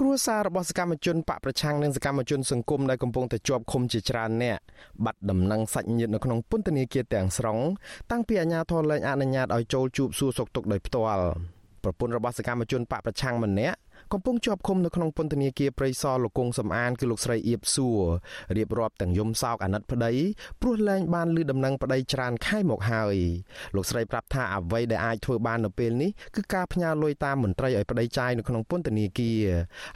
គ្រួសាររបស់សកម្មជនបកប្រឆាំងនិងសកម្មជនសង្គមដែលកំពុងតែជាប់ឃុំជាច្រើនអ្នកបាត់ដំណឹងសាច់ញាតិនៅក្នុងពន្ធនាគារទាំងស្រុងតាំងពីអាជ្ញាធរលែងអនុញ្ញាតឲ្យចូលជួបសួរសុខទុក្ខដោយផ្ទាល់ប្រពន្ធរបស់សកម្មជនបកប្រឆាំងម្នាក់ កំពុងជាប់ឃុំនៅក្នុងពន្ធនាគារព្រៃសរលោកគង់សំអានគឺលោកស្រីអៀបសួររៀបរាប់ទាំងយំសោកអាណិតប្តីព្រោះលែងបានលឺដំណឹងប្តីច្រើនខែមកហើយលោកស្រីប្រាប់ថាអ្វីដែលអាចធ្វើបាននៅពេលនេះគឺការផ្ញើលុយតាមមន្ត្រីឲ្យប្តីចាយនៅក្នុងពន្ធនាគារ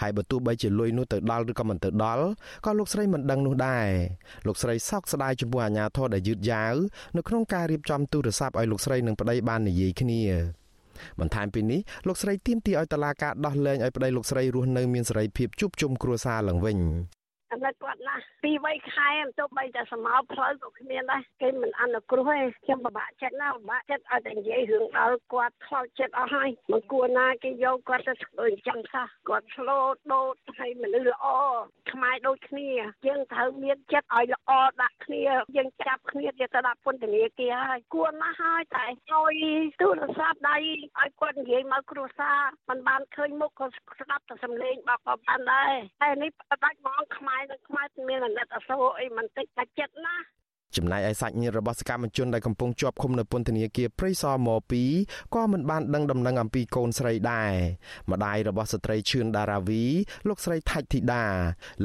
ហើយបើទោះបីជាលុយនោះទៅដល់ឬក៏មិនទៅដល់ក៏លោកស្រីមិនដឹងនោះដែរលោកស្រីសោកស្ដាយចំពោះអាញាធរដែលយឺតយ៉ាវនៅក្នុងការរៀបចំទូរស័ព្ទឲ្យលោកស្រីនិងប្តីបាននិយាយគ្នា បន្ថែមពីនេះលោកស្រីទាមទារឲ្យតឡាការដោះលែងឲ្យប្តីលោកស្រីរស់នៅមានសេរីភាពជួបជុំគ្រួសារឡើងវិញអាណិតគាត់ណាស់ពីវ័យខែទៅបីតែសមោផ្លូវក៏គ្មានដែរគេមិនអនុគ្រោះទេខ្ញុំពិបាកចិត្តណាស់ពិបាកចិត្តឲ្យតែនិយាយរឿងដល់គាត់ខ្លោចចិត្តអស់ហើយមិនគួរណាគេយកគាត់ទៅធ្វើអញ្ចឹងសោះគាត់ឆ្លោតដូតឲ្យមនុស្សល្អខ្មែរ ដូចគ្នាយើងត្រូវមានចិត្តឲ្យល្អដាក់គ្នាយើងចាប់គ្នាទៅដាក់ពន្ធនាគារហើយគួរណាស់ហើយតែឲ្យទូរស័ព្ទដៃឲ្យគាត់និយាយមកគ្រួសារมันបានឃើញមុខក៏ស្ដាប់តែសំឡេងរបស់គាត់បានដែរតែនេះដាច់មកខ្មែរខ្មែរនិងខ្មែរមានអាណិតអាសូរអីមិនតិចតែចិត្តណា ចំណែកឯសាច់ញាតិរបស់សកម្មជនដែលកំពុងជាប់ឃុំនៅពន្ធនាគារព្រៃសរម2ក៏មិនបានដឹងដំណឹងអំពីកូនស្រីដែរម្ដាយរបស់ស្ត្រីឈឿនដារាវី លោកស្រីថាច់ធីតា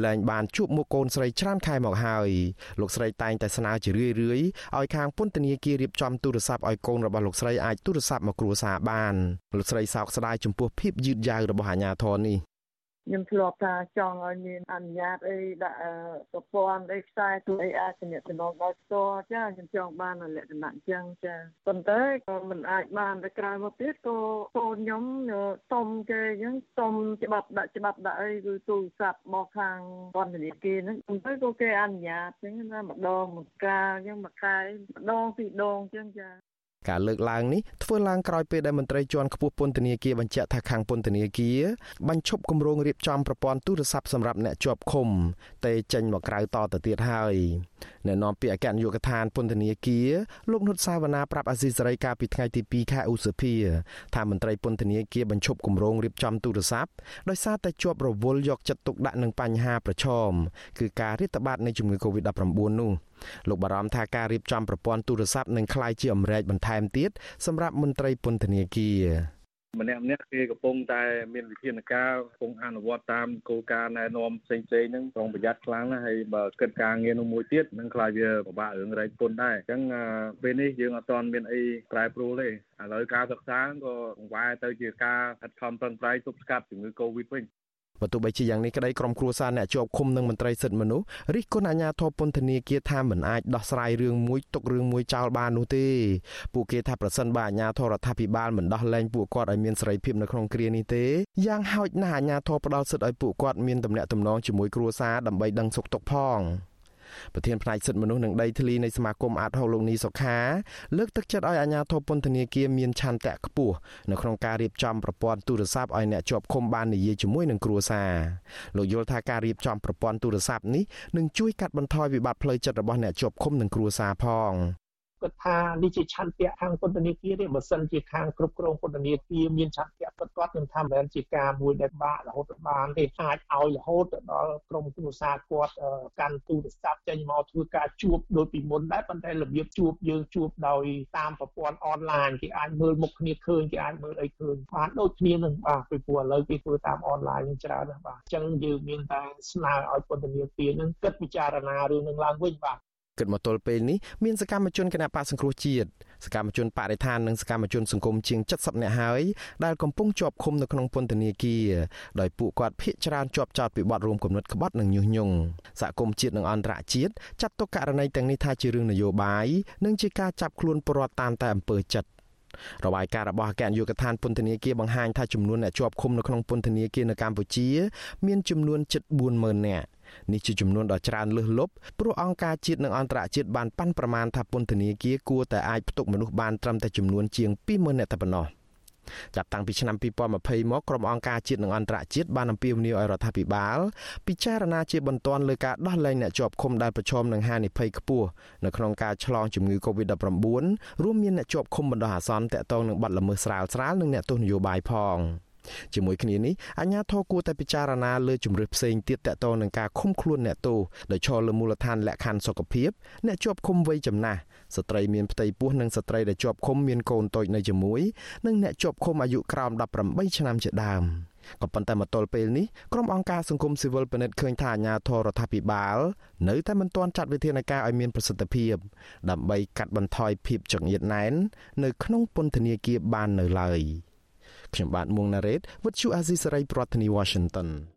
លែងបានជួបមុខកូនស្រីច្រើនខែមកហើយលោកស្រីតែងតែស្នើជារឿយៗឲ្យខាងពន្ធនាគាររៀបចំទូរស័ព្ទឲ្យកូនរបស់លោកស្រីអាចទូរស័ព្ទមកគ្រួសារបានលោកស្រីសោកស្ដាយចំពោះភាពយឺតយ៉ាវរបស់អាជ្ញាធរនេះ ខ្ញុំធ្លាប់ថាចង់ឲ្យមានអនុញ្ញាតអីដាក់ប្រព័ន្ធអីខ្សែទូអីអាចទំនាក់ទំនងដោយផ្ទាល់ចាខ្ញុំចង់បានលក្ខណៈអញ្ចឹងចាប៉ុន្តែក៏មិនអាចបានទៅក្រៅមកទៀតក៏កូនខ្ញុំសុំគេអញ្ចឹងសុំច្បាប់ដាក់ច្បាប់ដាក់អីគឺទូរស័ព្ទមកខាងពន្ធនាគារហ្នឹងប៉ុន្តែក៏គេអនុញ្ញាតអញ្ចឹងណាម្ដងមួយកាលអញ្ចឹងមួយខែម្ដងពីរដងអញ្ចឹងចា ការលើកឡើងនេះធ្វើឡើងក្រោយពេលដែលមន្ត្រីជាន់ខ្ពស់ពន្ធនាគារបញ្ជាក់ថាខាងពន្ធនាគារបញ្ឈប់គម្រោងរៀបចំប្រព័ន្ធទូរស័ព្ទសម្រាប់អ្នកជាប់ឃុំតែចេញមកក្រៅតទៅទៀតហើយអ្នកនាំពាក្យអគ្គនាយកដ្ឋានពន្ធនាគារលោកនុតសាវណ្ណាប្រាប់អាស៊ីសេរីកាលពីថ្ងៃទី2ខែឧសភាថាមន្ត្រីពន្ធនាគារបញ្ឈប់គម្រោងរៀបចំទូរស័ព្ទដោយសារតែជាប់រវល់យកចិត្តទុកដាក់នឹងបញ្ហាប្រឈមគឺការរាតត្បាតនៃជំងឺ Covid-19 នោះ លោកបារម្ភថាការរៀបចំប្រព័ន្ធទូរស័ព្ទនឹងក្លាយជាអំរែកបន្ថែមទៀតសម្រាប់មន្ត្រីពន្ធនាគារម្នាក់ម្នាក់គេកំពុងតែមានវិធានការកំពុងអនុវត្តតាមគោលការណ៍ណែនាំផ្សេងៗហ្នឹងប្រុងប្រយ័ត្នខ្លាំងណាស់ហើយបើគិតការងារនោះមួយទៀតនឹងខ្លាចវាពិបាករឿងរែកពុនដែរអញ្ចឹងពេលនេះយើងអត់ទាន់មានអីប្រែប្រួលទេឥឡូវការសិក្សាក៏កង្វែទៅជាការខិតខំប្រឹងប្រែងទប់ស្កាត់ជំងឺ Covid វិញ បើទោះបីជាយ៉ាងនេះក្តីក្រុមគ្រួសារអ្នកជាប់ឃុំនិងមន្ត្រីសិទ្ធិមនុស្សរិះគន់អាជ្ញាធរពន្ធនាគារថាមិនអាចដោះស្រាយរឿងមួយទុករឿងមួយចោលបាននោះទេពួកគេថាប្រសិនបើអាជ្ញាធររដ្ឋាភិបាលមិនដោះលែងពួកគាត់ឲ្យមានសេរីភាពនៅក្នុងគ្រានេះទេយ៉ាងហោចណាស់អាជ្ញាធរផ្ដល់សិទ្ធិឲ្យពួកគាត់មានទំនាក់ទំនងជាមួយគ្រួសារដើម្បីដឹងសុខទុក្ខផង។ ប្រធានផ្នែកសិទ្ធិមនុស្សនិងដីធ្លីនៃសមាគមអាតហុកលោកនីសុខាលើកទឹកចិត្តឲ្យអាជ្ញាធរពន្ធនាគារមានឆន្ទៈខ្ពស់នៅក្នុងការរៀបចំប្រព័ន្ធទូរស័ព្ទឲ្យអ្នកជាប់ឃុំបាននិយាយជាមួយនឹងគ្រួសារលោកយល់ថាការរៀបចំប្រព័ន្ធទូរស័ព្ទនេះនឹងជួយកាត់បន្ថយវិបត្តិផ្លូវចិត្តរបស់អ្នកជាប់ឃុំនិងគ្រួសារផង គិតថានេះជាឆន្ទៈខាងពន្ធនាគារទេបើសិនជាខាងគ្រប់គ្រងពន្ធនាគារមានឆន្ទៈពិតប្រាកដខ្ញុំថាមិនមែនជាការមួយដែលបាក់រហូតបានទេអាចឲ្យរហូតទៅដល់ក្រុមគ្រួសារគាត់កាន់ទូរស័ព្ទចេញមកធ្វើការជួបដូចពីមុនដែរប៉ុន្តែរបៀបជួបយើងជួបដោយតាមប្រព័ន្ធអនឡាញគេអាចមើលមុខគ្នាឃើញគេអាចមើលអីឃើញបានដូចគ្នានឹងបាទពីព្រោះឥឡូវគេធ្វើតាមអនឡាញនឹងច្រើនណាស់បាទអញ្ចឹងយើងមានតែស្នើឲ្យពន្ធនាគារនឹងគិតពិចារណារឿងនឹងឡើងវិញបាទ គិតមកទល់ពេលនេះមានសកម្មជនគណៈបកសង្គ្រោះជាតិសកម្មជនបរិស្ថាននិងសកម្មជនសង្គមជាង70នាក់ហើយដែលកំពុងជាប់ឃុំនៅក្នុងពន្ធនាគារដោយពួកគាត់ភ័យច្រើនជាប់ចោតពីបទរួមគំនិតក្បត់និងញុះញង់សហគមន៍ជាតិនិងអន្តរជាតិចាត់ទុកករណីទាំងនេះថាជារឿងនយោបាយនិងជាការចាប់ខ្លួនពលរដ្ឋតាមតែអំពើចិត្តរបាយការណ៍របស់អគ្គនាយកដ្ឋានពន្ធនាគារបង្ហាញថាចំនួនអ្នកជាប់ឃុំនៅក្នុងពន្ធនាគារនៅកម្ពុជា មានចំនួនជិត40000នាក់ នេះជាចំនួនដ៏ច្រើនលើសលប់ព្រោះអង្គការជាតិនិងអន្តរជាតិបានប៉ាន់ប្រមាណថាពន្ធនាគារគួរតែអាចផ្ទុកមនុស្សបានត្រឹមតែចំនួនជាង20000នាក់តែប៉ុណ្ណោះចាប់តាំងពីឆ្នាំ2020មកក្រុមអង្គការជាតិនិងអន្តរជាតិបានអំពាវនាវឲ្យរដ្ឋាភិបាលពិចារណាជាបន្ទាន់លើការដោះលែងអ្នកជាប់ឃុំដែលប្រឈមនឹងហានិភ័យខ្ពស់នៅក្នុងការឆ្លងជំងឺ Covid-19 រួមមានអ្នកជាប់ឃុំបណ្ដោះអាសន្នតាក់ទងនឹងបទល្មើសស្រាលស្រាលនិងអ្នកទោសនយោបាយផង។ ជាមួយគ្នានេះអាជ្ញាធរគួរតែពិចារណាលើជំរឿសផ្សេងទៀតទាក់ទងនឹងការឃុំខ្លួនអ្នកទោសដោយឈរលើមូលដ្ឋានលក្ខខណ្ឌសុខភាពអ្នកជាប់ឃុំវ័យចំណាស់ស្ត្រីមានផ្ទៃពោះនិងស្ត្រីដែលជាប់ឃុំមានកូនតូចនៅជាមួយនិងអ្នកជាប់ឃុំអាយុក្រោម18ឆ្នាំជាដើមក៏ប៉ុន្តែមកទល់ពេលនេះក្រុមអង្គការសង្គមស៊ីវិលពិនិត្យឃើញថាអាជ្ញាធររដ្ឋាភិបាលនៅតែមិនទាន់ចាត់វិធានការឲ្យមានប្រសិទ្ធភាពដើម្បីកាត់បន្ថយភាពចង្អៀតណែននៅក្នុងពន្ធនាគារបាននៅឡើយ ខ្ញុំបាទមួងណារ៉េត With you Azizi Saray ប្រធានាធិបតី Washington